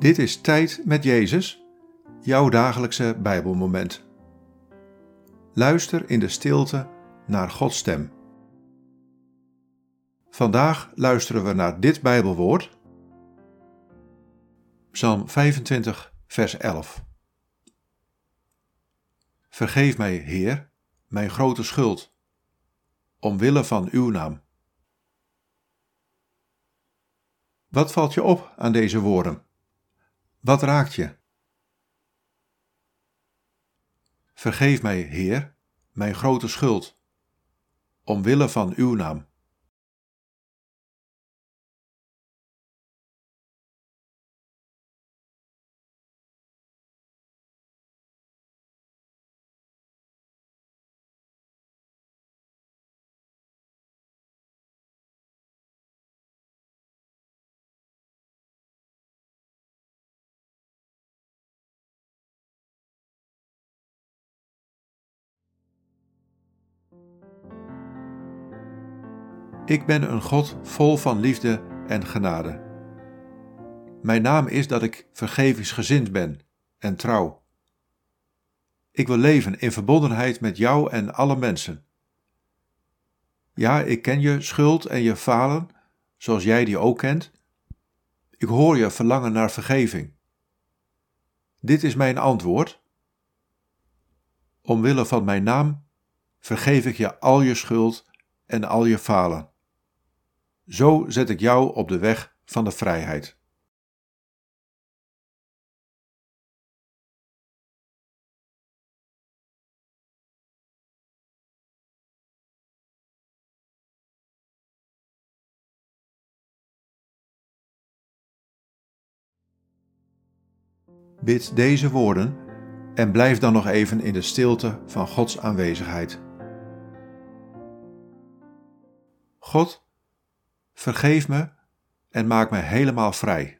Dit is Tijd met Jezus, jouw dagelijkse Bijbelmoment. Luister in de stilte naar Gods stem. Vandaag luisteren we naar dit Bijbelwoord. Psalm 25, vers 11. Vergeef mij, Heer, mijn grote schuld, omwille van uw naam. Wat valt je op aan deze woorden? Wat raakt je? Vergeef mij, Heer, mijn grote schuld, omwille van uw naam. Ik ben een God vol van liefde en genade. Mijn naam is dat ik vergevingsgezind ben en trouw. Ik wil leven in verbondenheid met jou en alle mensen. Ja, ik ken je schuld en je falen, zoals jij die ook kent. Ik hoor je verlangen naar vergeving. Dit is mijn antwoord. Omwille van mijn naam vergeef ik je al je schuld en al je falen. Zo zet ik jou op de weg van de vrijheid. Bid deze woorden en blijf dan nog even in de stilte van Gods aanwezigheid. God, vergeef me en maak me helemaal vrij.